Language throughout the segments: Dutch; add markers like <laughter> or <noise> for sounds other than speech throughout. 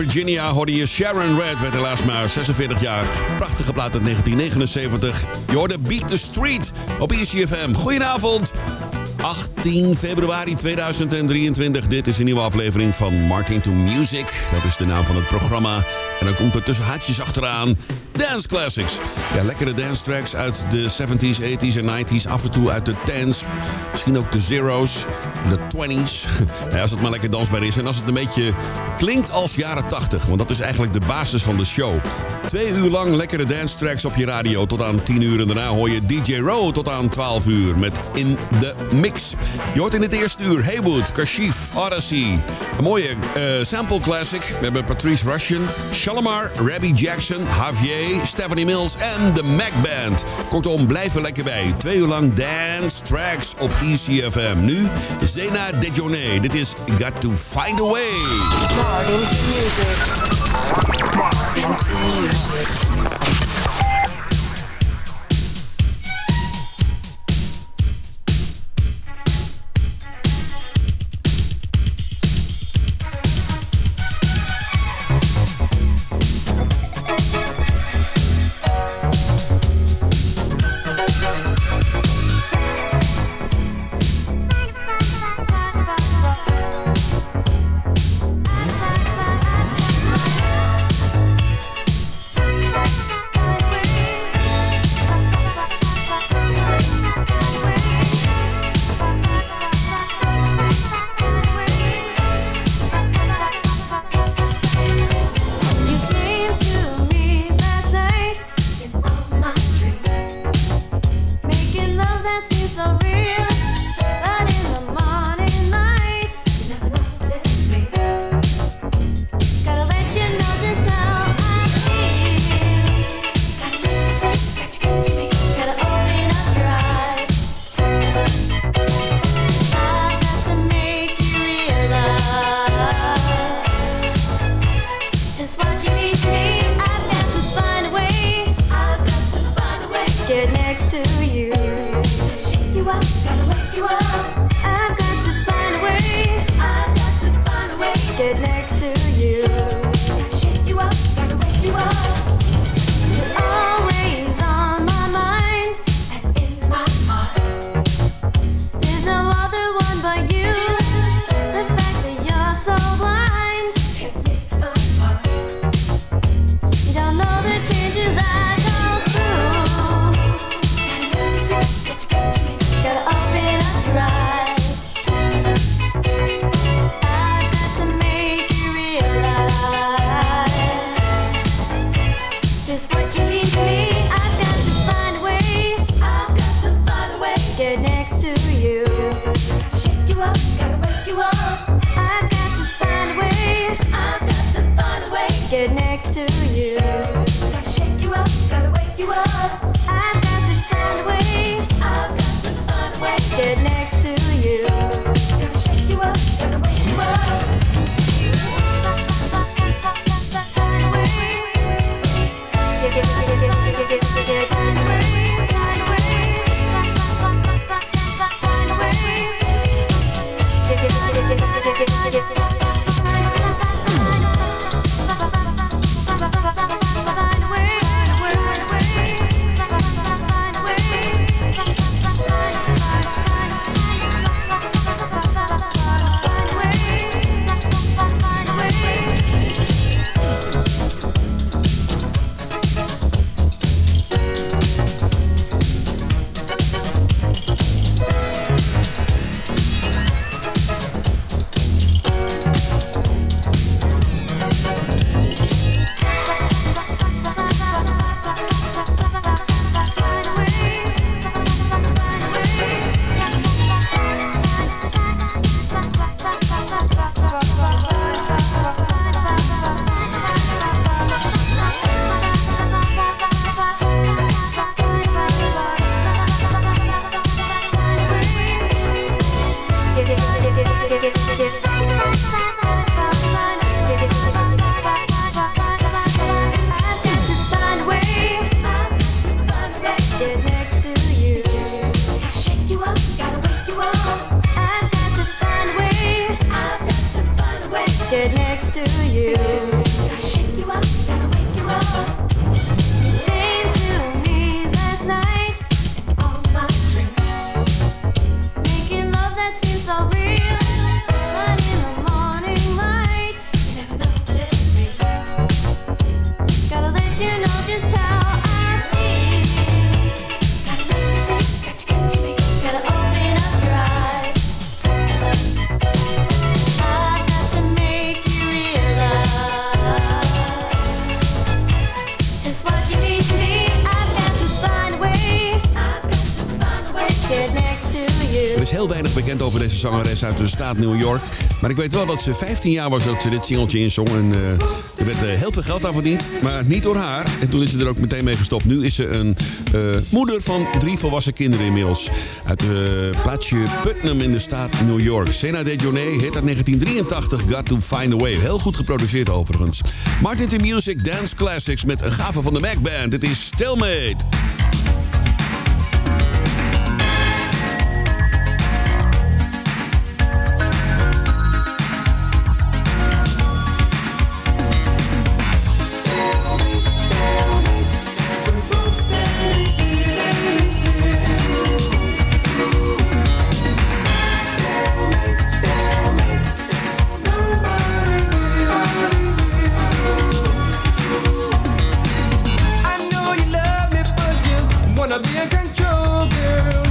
Virginia hoorde je Sharon Red, werd helaas maar 46 jaar. Prachtige plaat uit 1979. Je hoorde Beat the Street op ECFM. Goedenavond. 18 februari 2023. Dit is een nieuwe aflevering van Martin to Music. Dat is de naam van het programma. En dan komt er tussen haatjes achteraan Dance Classics. Ja, lekkere dance tracks uit de 70s, 80s en 90s. Af en toe uit de 10s. Misschien ook de zeros. De 20s. <laughs> Ja, als het maar lekker dansbaar is. En als het een beetje klinkt als jaren 80. Want dat is eigenlijk de basis van de show. Twee uur lang lekkere dance tracks op je radio tot aan 10 uur. En daarna hoor je DJ Row tot aan 12 uur met In The Mix. Je hoort in het eerste uur Haywood, Kashif, Odyssey. Een mooie uh, sample classic. We hebben Patrice Russian, Shalimar, Rabbi Jackson, Javier, Stephanie Mills en de Mac Band. Kortom, blijf er lekker bij. Twee uur lang dance tracks op ECFM. Nu Zena Dejoné. Dit is Got to Find a Way. Martin to music. Martin to music. Get next to you, shake you up. you. Zangeres uit de staat New York. Maar ik weet wel dat ze 15 jaar was dat ze dit singeltje inzong. En uh, er werd uh, heel veel geld aan verdiend, maar niet door haar. En toen is ze er ook meteen mee gestopt. Nu is ze een uh, moeder van drie volwassen kinderen inmiddels. Uit het plaatsje Putnam in de staat New York. Sena de Jonee hit uit 1983, Got to Find a Way. Heel goed geproduceerd overigens. Martin to Music Dance Classics met een gave van de Mac Band. Dit is Stilmate. be a control, girl.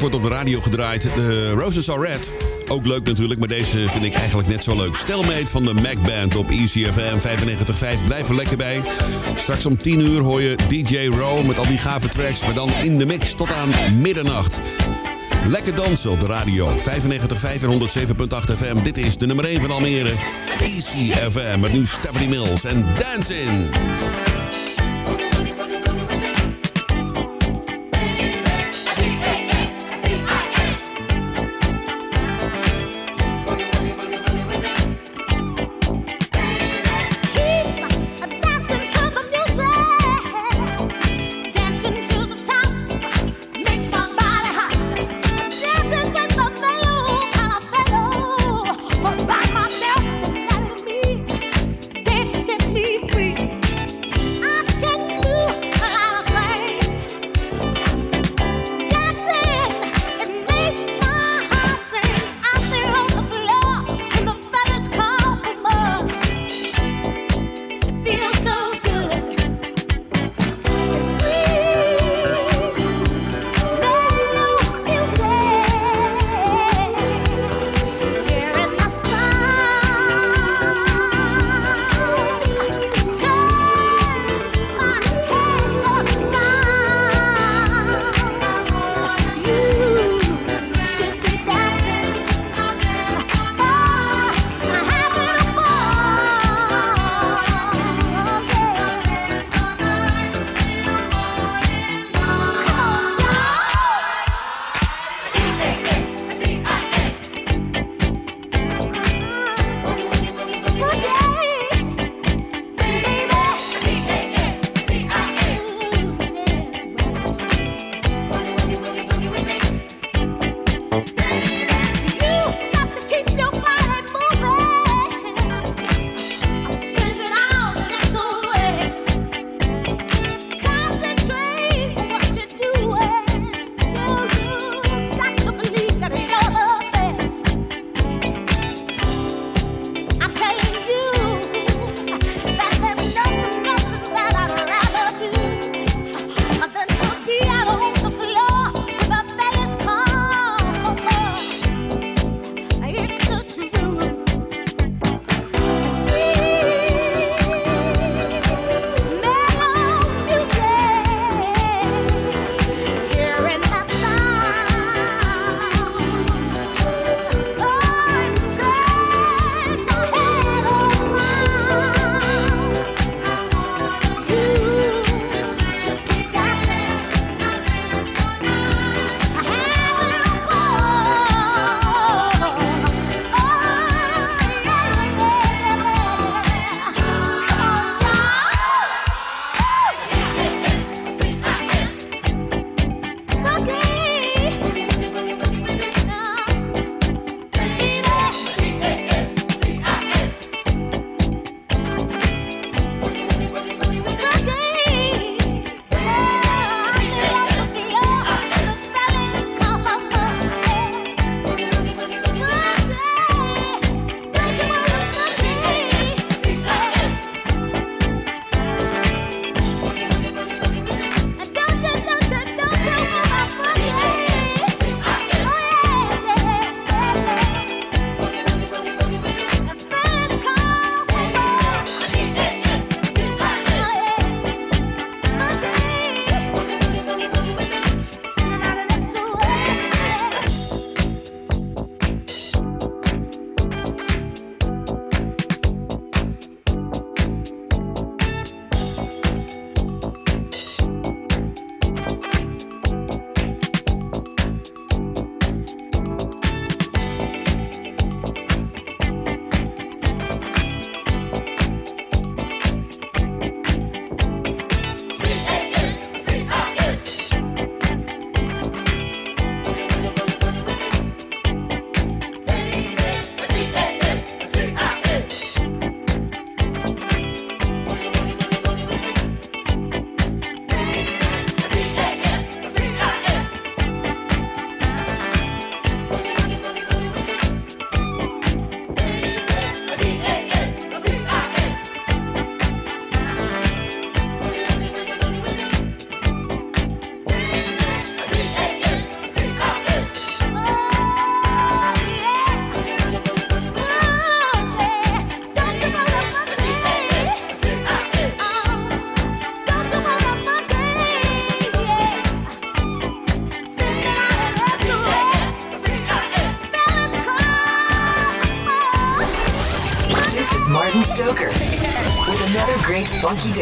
Wordt op de radio gedraaid. De Roses Are Red. Ook leuk natuurlijk, maar deze vind ik eigenlijk net zo leuk. Stelmate van de Mac Band op ECFM 95.5. Blijf er lekker bij. Straks om 10 uur hoor je DJ Row met al die gave tracks, maar dan in de mix tot aan middernacht. Lekker dansen op de radio. 95.5 en 107.8 FM. Dit is de nummer 1 van Almere. Easy FM met nu Stephanie Mills en Dancing. Myself,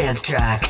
dance track.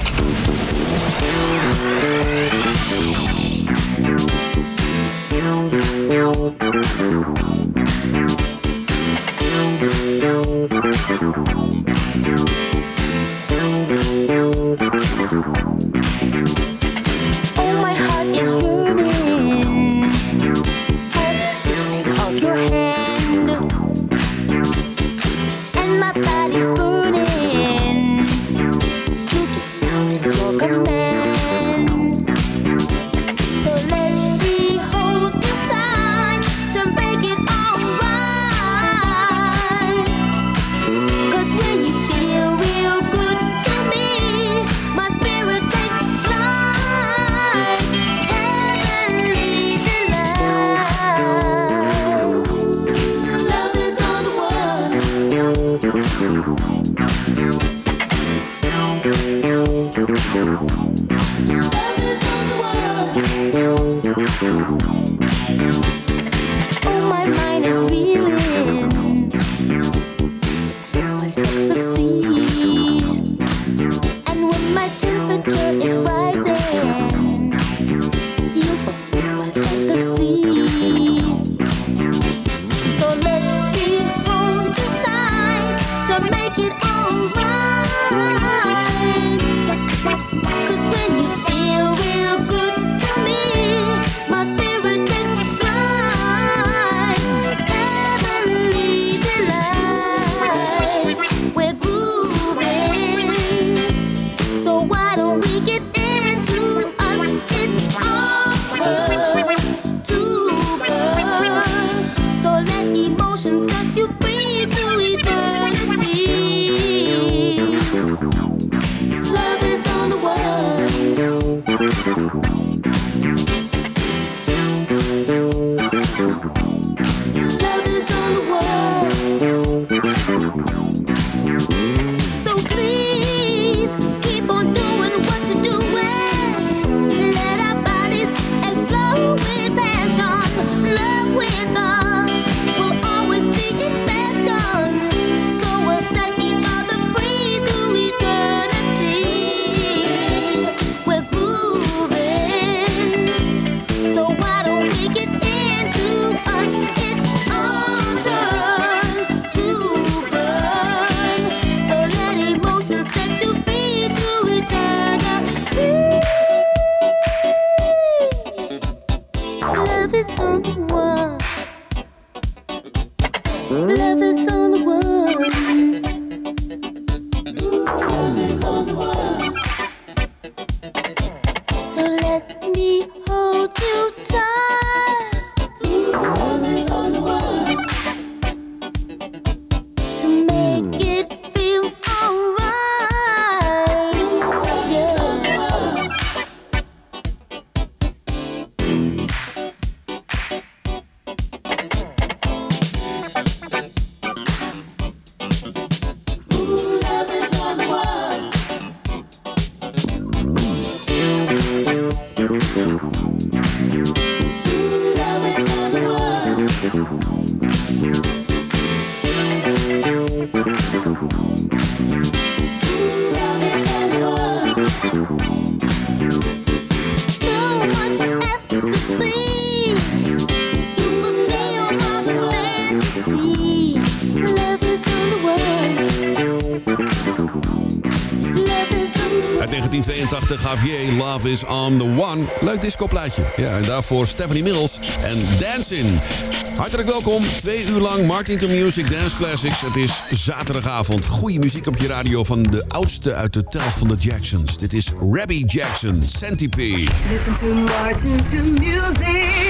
The One. Leuk discoplaatje. Ja, en daarvoor Stephanie Mills en Dancing. Hartelijk welkom. Twee uur lang Martin to Music Dance Classics. Het is zaterdagavond. Goede muziek op je radio van de oudste uit de telg van de Jacksons. Dit is Rabbi Jackson, Centipede. Listen to Martin to Music.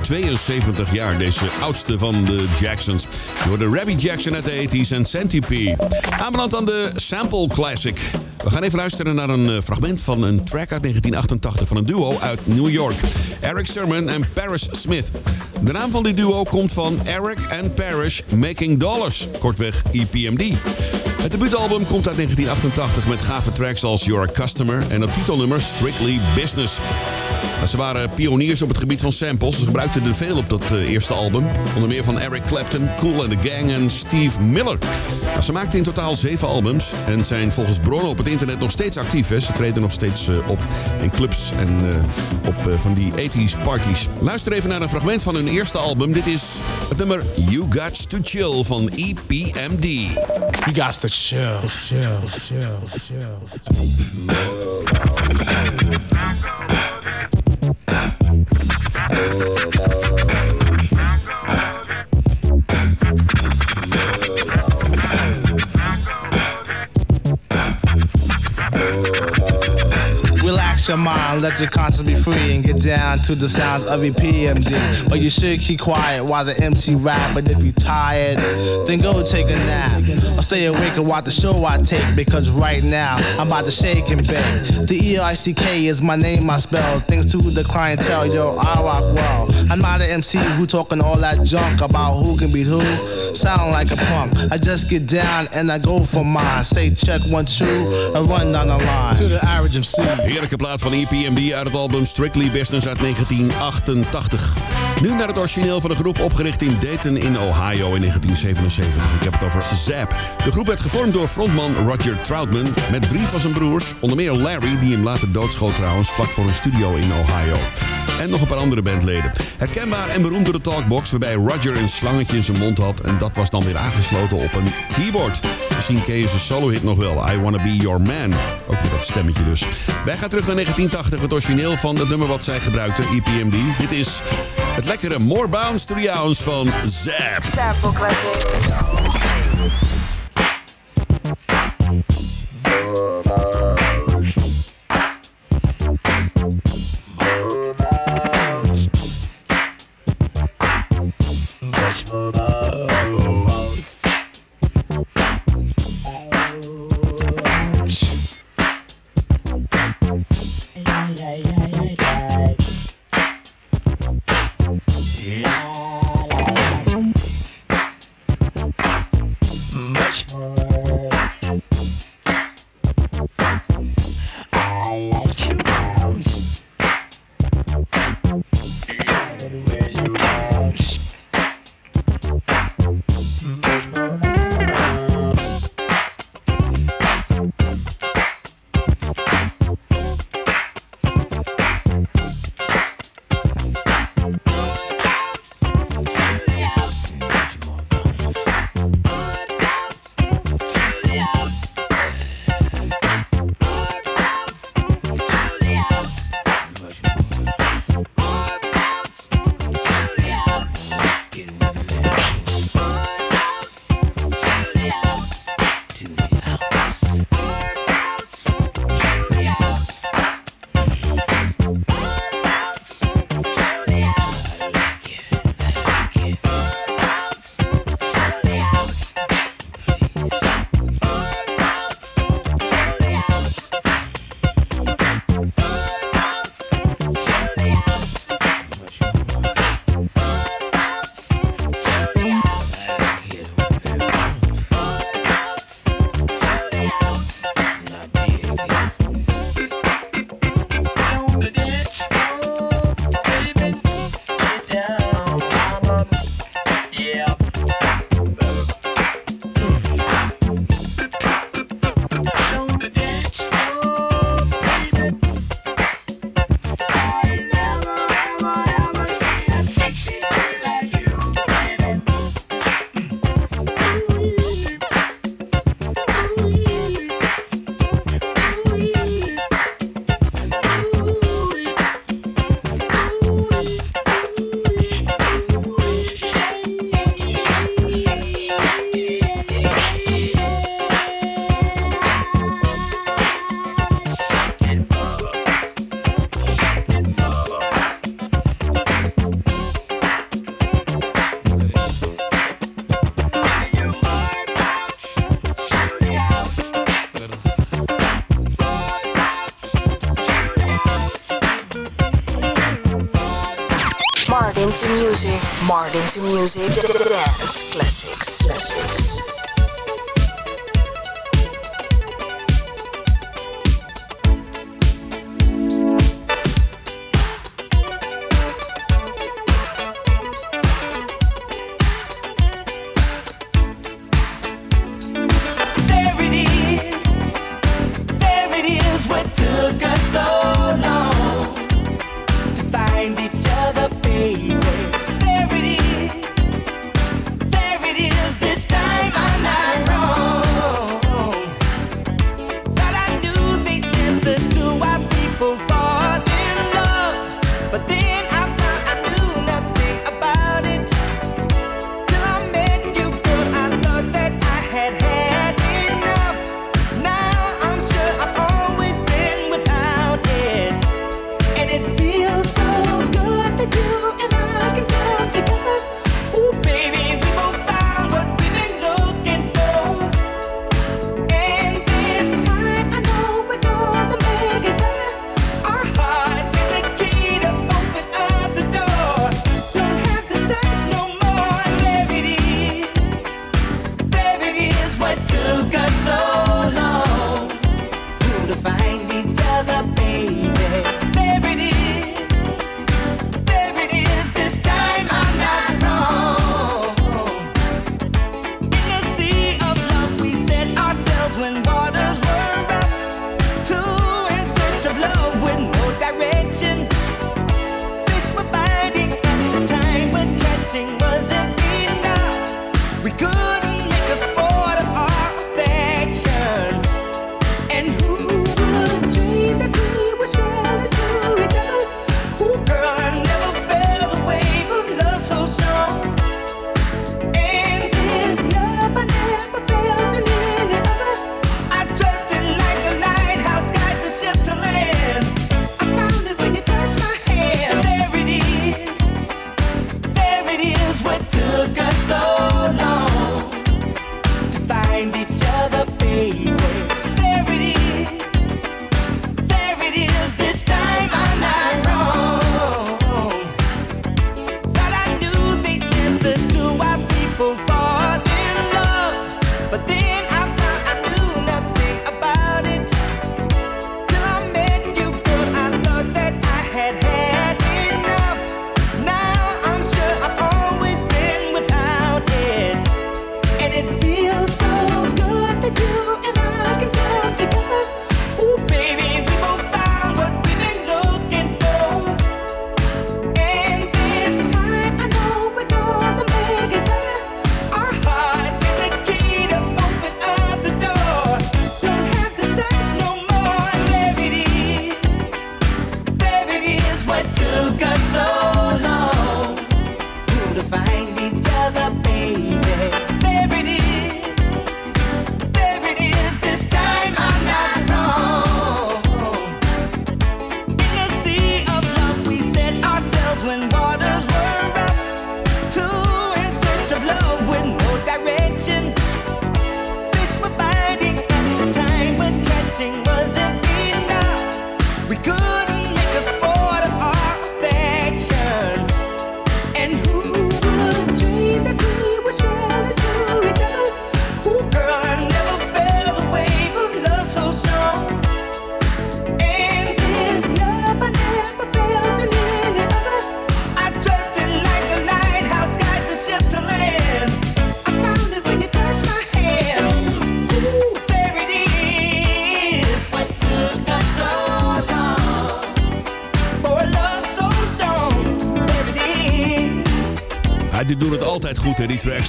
72 jaar, deze oudste van de Jacksons. Door de Rabbi Jackson uit de 80s en Centipede. Aanbeland aan de Sample Classic. We gaan even luisteren naar een eh, fragment van een track uit 1988 van een duo uit New York. Eric Sermon en Paris Smith. De naam van dit duo komt van Eric and Paris Making Dollars, kortweg EPMD. Het debuutalbum komt uit 1988 met gave tracks als You're a Customer en het titelnummer Strictly Business. Ze waren pioniers op het gebied van samples. Ze gebruikten er veel op dat eh, eerste album. Onder meer van Eric Clapton, Cool and the Gang en Steve Miller. Nou, ze maakten in totaal zeven albums en zijn volgens bronnen op het internet nog steeds actief. Hè. Ze treden nog steeds eh, op in clubs en eh, op van die 80s parties. Luister even naar een fragment van hun eerste album. Dit is het nummer You Got to Chill van EPMD. You got to chill, chill, chill, chill. Oh, Relax your mind, let your conscience be free, and get down to the sounds of your PMD. But you should keep quiet while the MC rap. But if you tired, then go take a nap. Or stay awake and watch the show I take. Because right now, I'm about to shake and bake. The E I C K is my name, I spell. Thanks to the clientele, yo, I rock well. I'm not an MC who talking all that junk about who can beat who. Sound like a punk. I just get down and I go for mine. Say check one, two, and run down the line. To the average MC. Van EPMD uit het album Strictly Business uit 1988. Nu naar het origineel van de groep opgericht in Dayton in Ohio in 1977. Ik heb het over Zap. De groep werd gevormd door frontman Roger Troutman met drie van zijn broers. Onder meer Larry, die hem later doodschoot trouwens, vlak voor een studio in Ohio. En nog een paar andere bandleden. Herkenbaar en beroemd door de talkbox waarbij Roger een slangetje in zijn mond had. En dat was dan weer aangesloten op een keyboard. Misschien ken je zijn solo-hit nog wel. I Wanna Be Your Man. Ook weer dat stemmetje dus. Wij gaan terug naar 1980, het origineel van het nummer wat zij gebruikte, EPMD. Dit is het lekkere More Bounce to the van Zap. Sample classic. Into music. Martin to music. D- dance classics. Classics.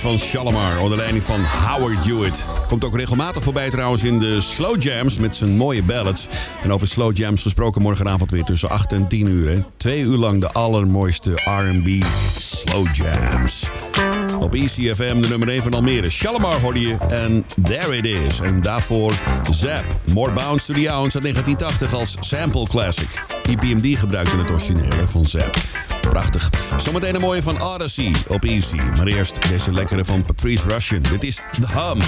van Shalimar onder leiding van Howard Hewitt. Komt ook regelmatig voorbij trouwens in de Slow Jams met zijn mooie ballads. En over Slow Jams gesproken morgenavond weer tussen 8 en 10 uur. Twee uur lang de allermooiste R&B Slow Jams op ECFM, de nummer 1 van Almere. Shalimar hoorde je en There It Is. En daarvoor Zap, More Bounce to the Ounce uit 1980 als sample classic. EPMD gebruikte het originele van Zap. Prachtig. Zometeen een mooie van Odyssey op Easy. Maar eerst deze lekkere van Patrice Russian. Dit is The Hump.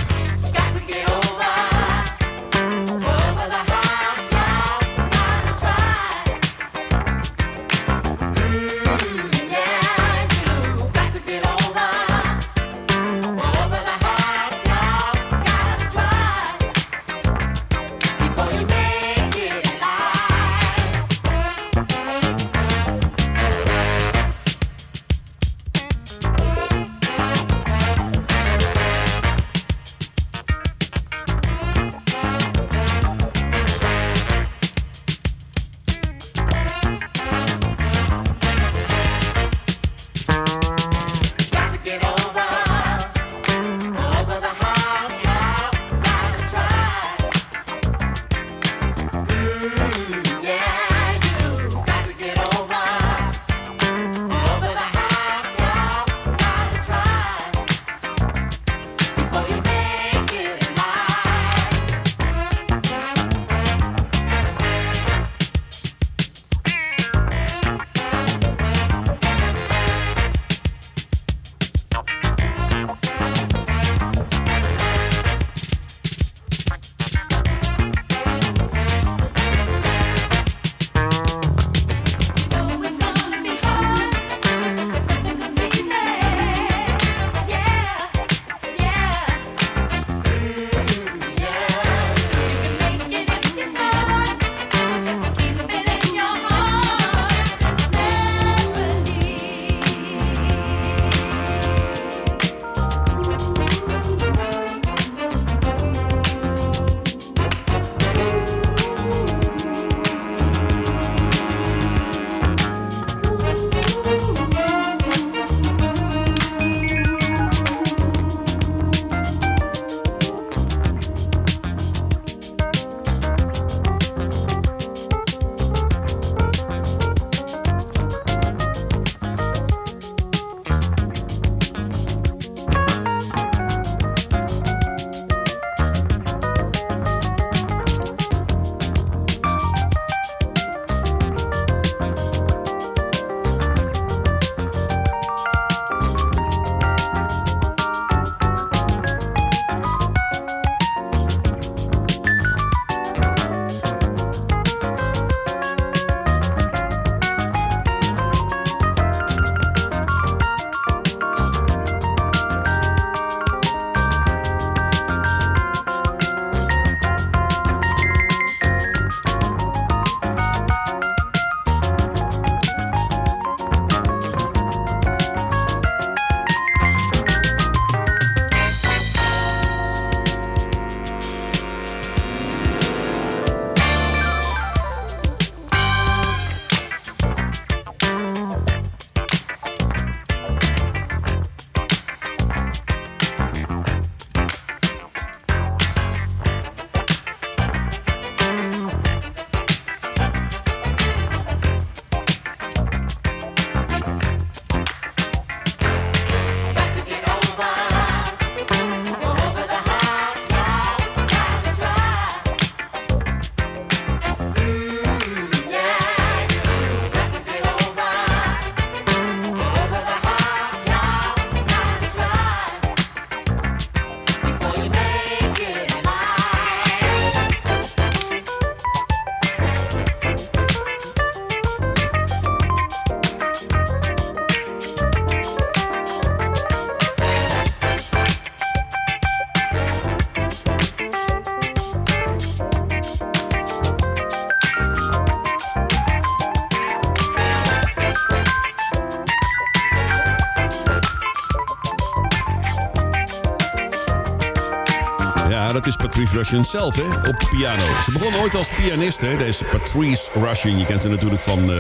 Patrice zelf, hè, op de piano. Ze begon ooit als pianist, hè, deze Patrice Russian. Je kent haar natuurlijk van,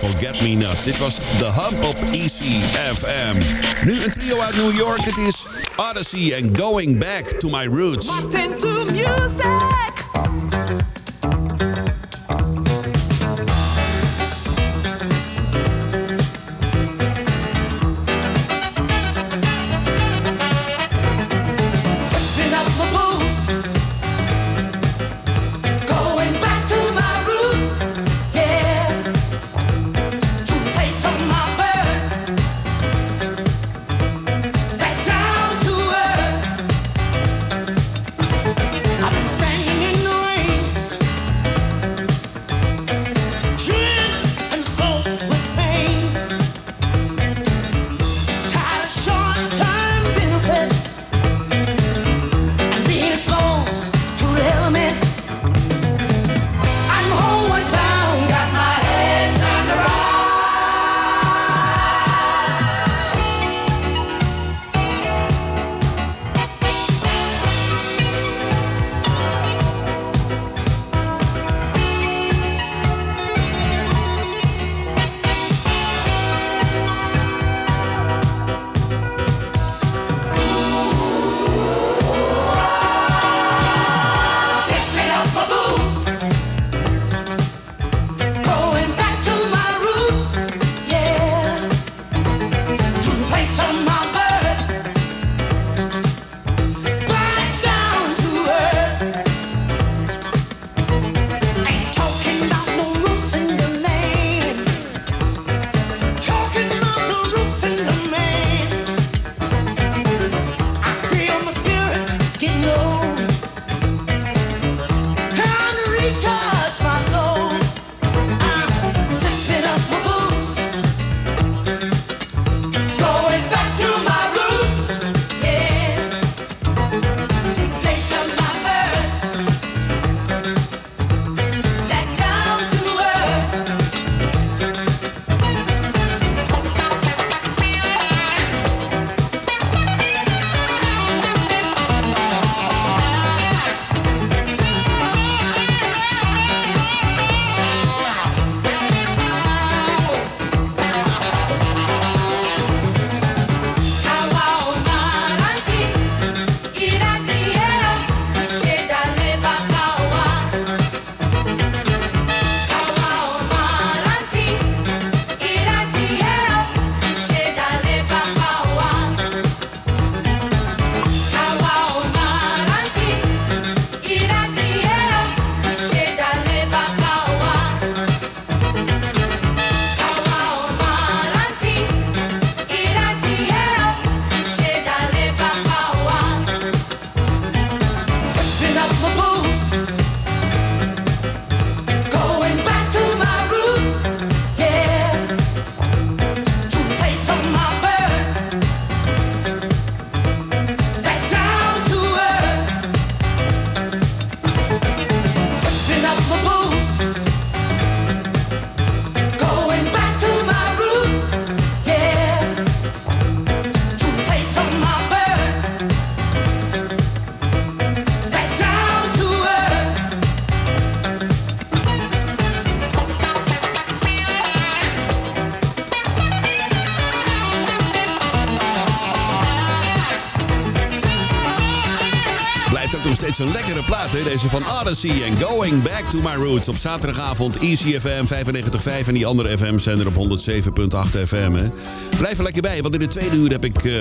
van Get Me Nuts. Dit was The Hump op ECFM. Nu een trio uit New York. Het is Odyssey and Going Back to My Roots. Van Odyssey en Going Back to My Roots. Op zaterdagavond ECFM 95.5 en die andere FM's-zender op 107.8 FM. Blijf er lekker bij, want in de tweede uur heb ik eh,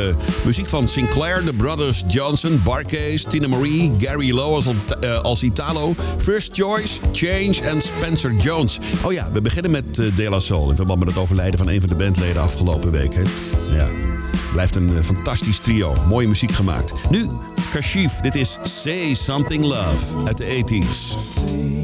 muziek van Sinclair, The Brothers Johnson, Barcase, Tina Marie, Gary Lowe als, eh, als Italo, First Choice, Change en Spencer Jones. Oh ja, we beginnen met eh, De La Soul in verband met het overlijden van een van de bandleden afgelopen week. Hè? Ja, blijft een fantastisch trio. Mooie muziek gemaakt. Nu, Kashif, dit is Say Something Love uit de 80s.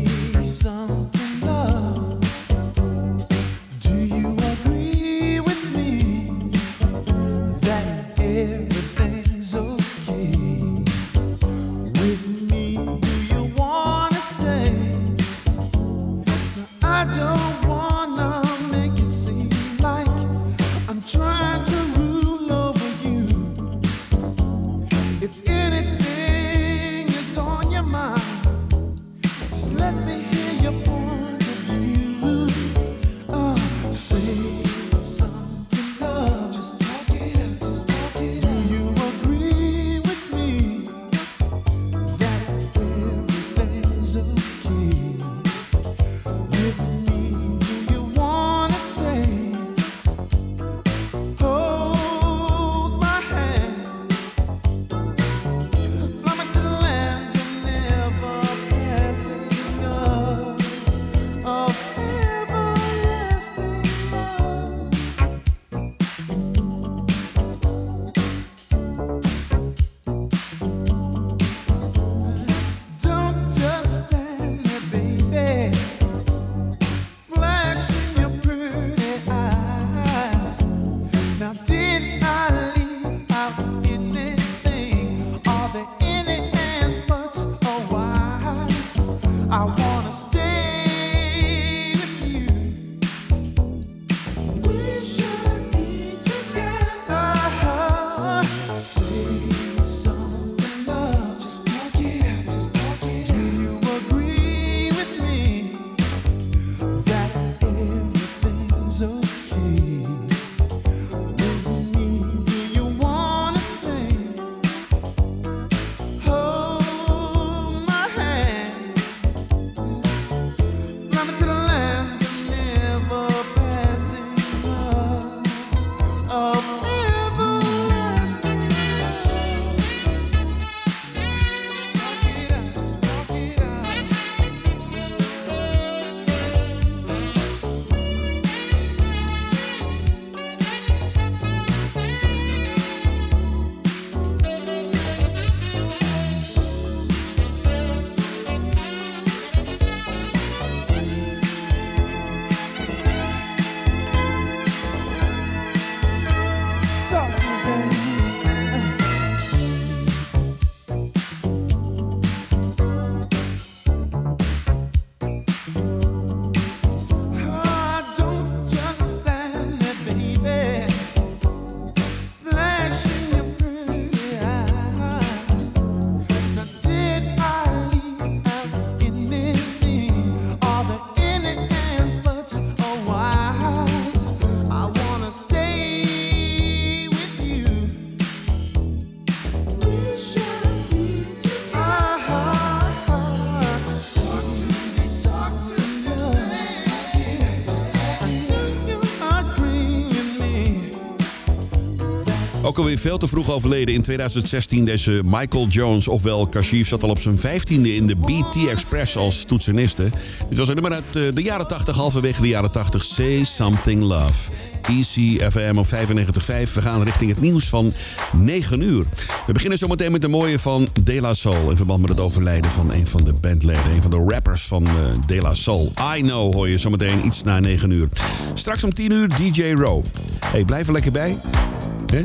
Ook veel te vroeg overleden in 2016. Deze Michael Jones, ofwel Kashif, zat al op zijn vijftiende in de BT Express als toetseniste. Dit was een nummer uit eh, de jaren 80, halverwege de jaren 80. Say Something Love. Easy FM op 95.5. We gaan richting het nieuws van 9 uur. We beginnen zometeen met de mooie van De La Soul. In verband met het overlijden van een van de bandleden. Een van de rappers van eh, De La Soul. I Know hoor je zometeen iets na 9 uur. Straks om 10 uur DJ Row. Hey, blijf er lekker bij.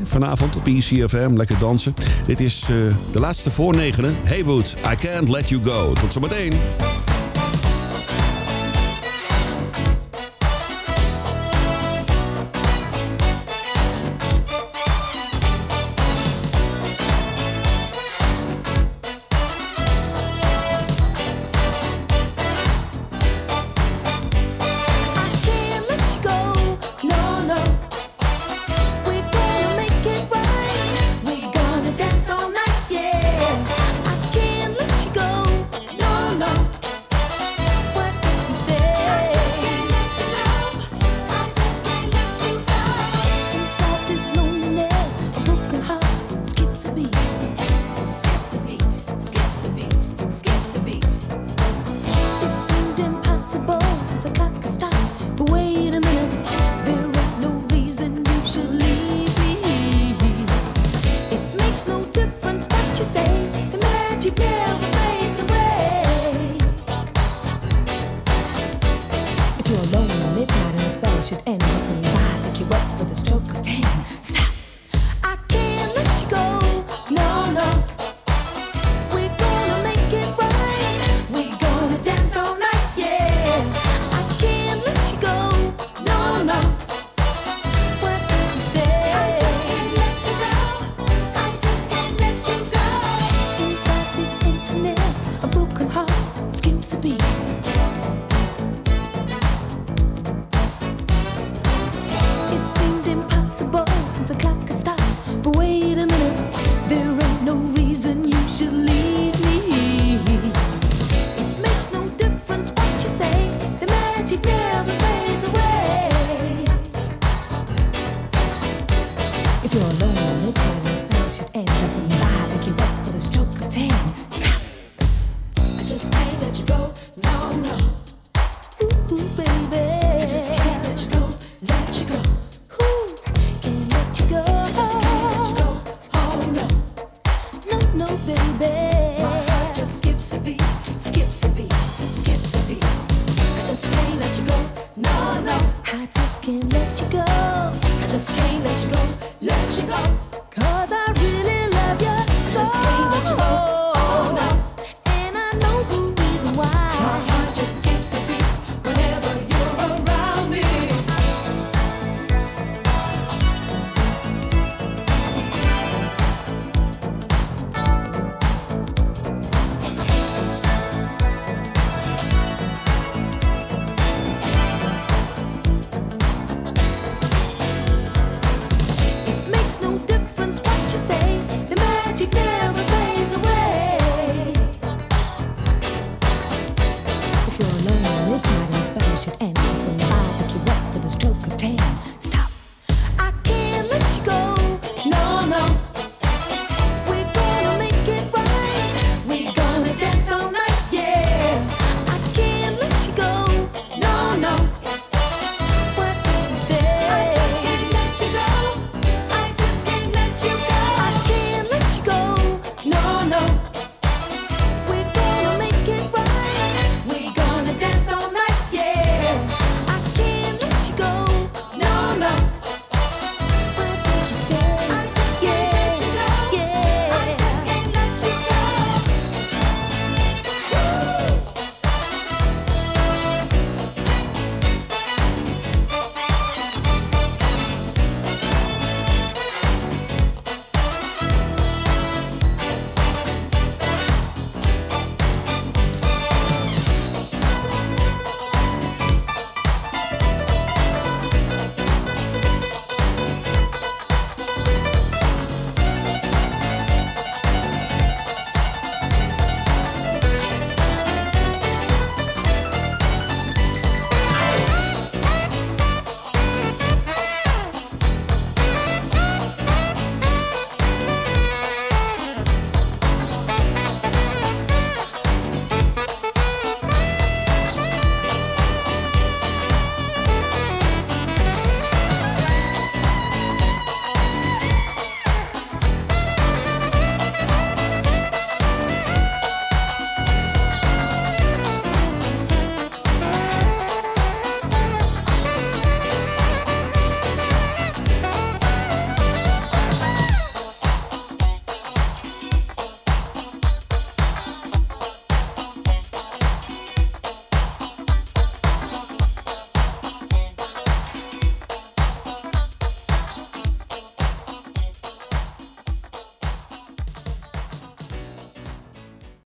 Vanavond op ECFM, lekker dansen. Dit is eh, de laatste voor negenen. Haywood, I Can't Let You Go. Tot zometeen.